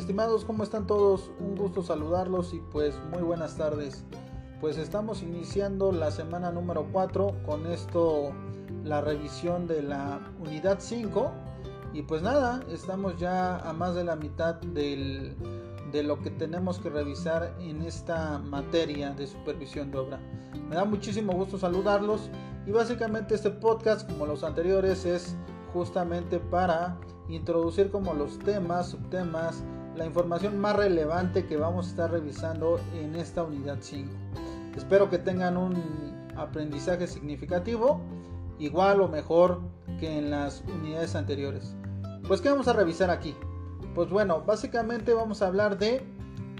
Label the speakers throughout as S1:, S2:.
S1: estimados? ¿Cómo están todos? Un gusto saludarlos y pues muy buenas tardes. Pues estamos iniciando la semana número 4 con esto la revisión de la unidad 5 y pues nada, estamos ya a más de la mitad del, de lo que tenemos que revisar en esta materia de supervisión de obra. Me da muchísimo gusto saludarlos y básicamente este podcast como los anteriores es justamente para introducir como los temas, subtemas, la información más relevante que vamos a estar revisando en esta unidad 5. Espero que tengan un aprendizaje significativo, igual o mejor que en las unidades anteriores. Pues, ¿qué vamos a revisar aquí? Pues bueno, básicamente vamos a hablar de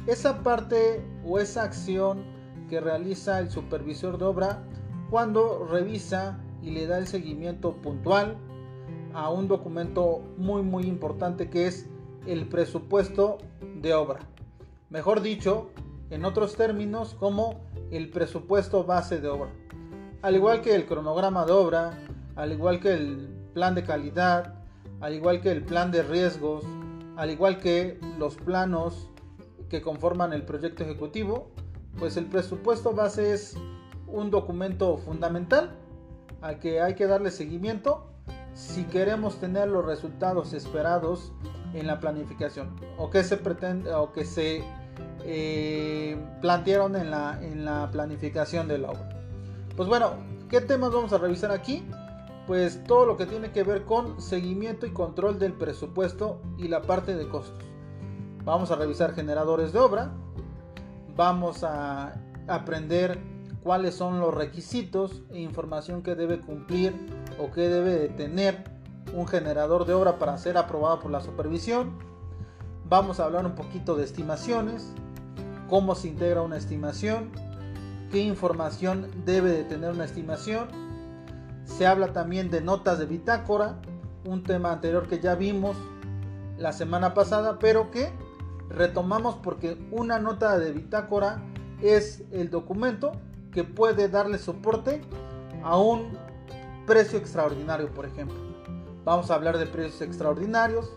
S1: esa parte o esa acción que realiza el supervisor de obra cuando revisa y le da el seguimiento puntual a un documento muy muy importante que es el presupuesto de obra. Mejor dicho, en otros términos, como el presupuesto base de obra. Al igual que el cronograma de obra, al igual que el plan de calidad, al igual que el plan de riesgos, al igual que los planos que conforman el proyecto ejecutivo, pues el presupuesto base es un documento fundamental al que hay que darle seguimiento si queremos tener los resultados esperados en la planificación o que se pretende o que se eh, plantearon en la, en la planificación de la obra. Pues bueno, ¿qué temas vamos a revisar aquí? Pues todo lo que tiene que ver con seguimiento y control del presupuesto y la parte de costos. Vamos a revisar generadores de obra. Vamos a aprender cuáles son los requisitos e información que debe cumplir o que debe de tener un generador de obra para ser aprobado por la supervisión. Vamos a hablar un poquito de estimaciones, cómo se integra una estimación, qué información debe de tener una estimación. Se habla también de notas de bitácora, un tema anterior que ya vimos la semana pasada, pero que retomamos porque una nota de bitácora es el documento que puede darle soporte a un precio extraordinario, por ejemplo. Vamos a hablar de precios extraordinarios,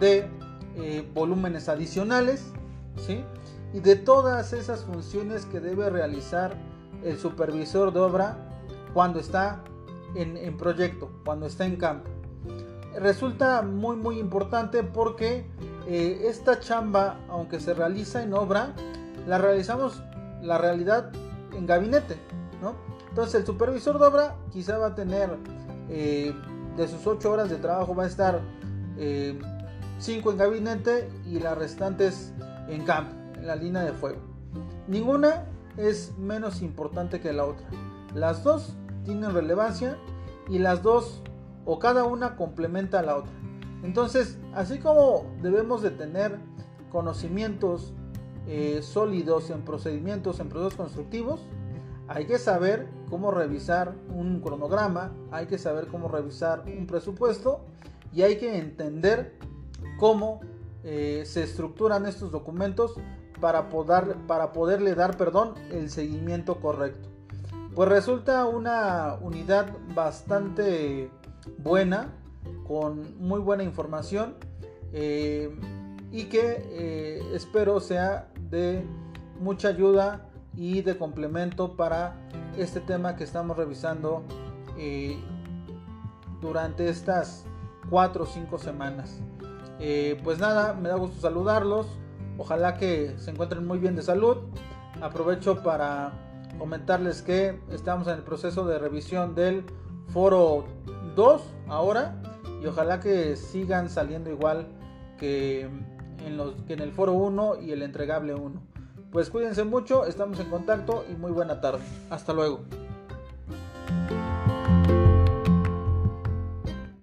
S1: de eh, volúmenes adicionales, ¿sí? y de todas esas funciones que debe realizar el supervisor de obra cuando está en, proyecto, cuando está en campo. Resulta muy muy importante porque eh, esta chamba, aunque se realiza en obra, la realizamos la realidad en gabinete, ¿no? Entonces el supervisor de obra quizá va a tener eh, de sus 8 horas de trabajo va a estar 5 eh, en gabinete y las restantes en campo, en la línea de fuego. Ninguna es menos importante que la otra. Las dos tienen relevancia y las dos o cada una complementa a la otra. Entonces, así como debemos de tener conocimientos eh, sólidos en procedimientos, en procesos constructivos, hay que saber cómo revisar un cronograma, hay que saber cómo revisar un presupuesto y hay que entender cómo eh, se estructuran estos documentos para, poder, poderle dar perdón, el seguimiento correcto. Pues resulta una unidad bastante buena, con muy buena información eh, y que espero sea de mucha ayuda y de complemento para este tema que estamos revisando eh, durante estas 4 o 5 semanas. Eh, pues nada, me da gusto saludarlos. Ojalá que se encuentren muy bien de salud. Aprovecho para comentarles que estamos en el proceso de revisión del foro 2 ahora y ojalá que sigan saliendo igual que en, los, que en el foro 1 y el entregable 1. Pues cuídense mucho, estamos en contacto y muy buena tarde. Hasta luego.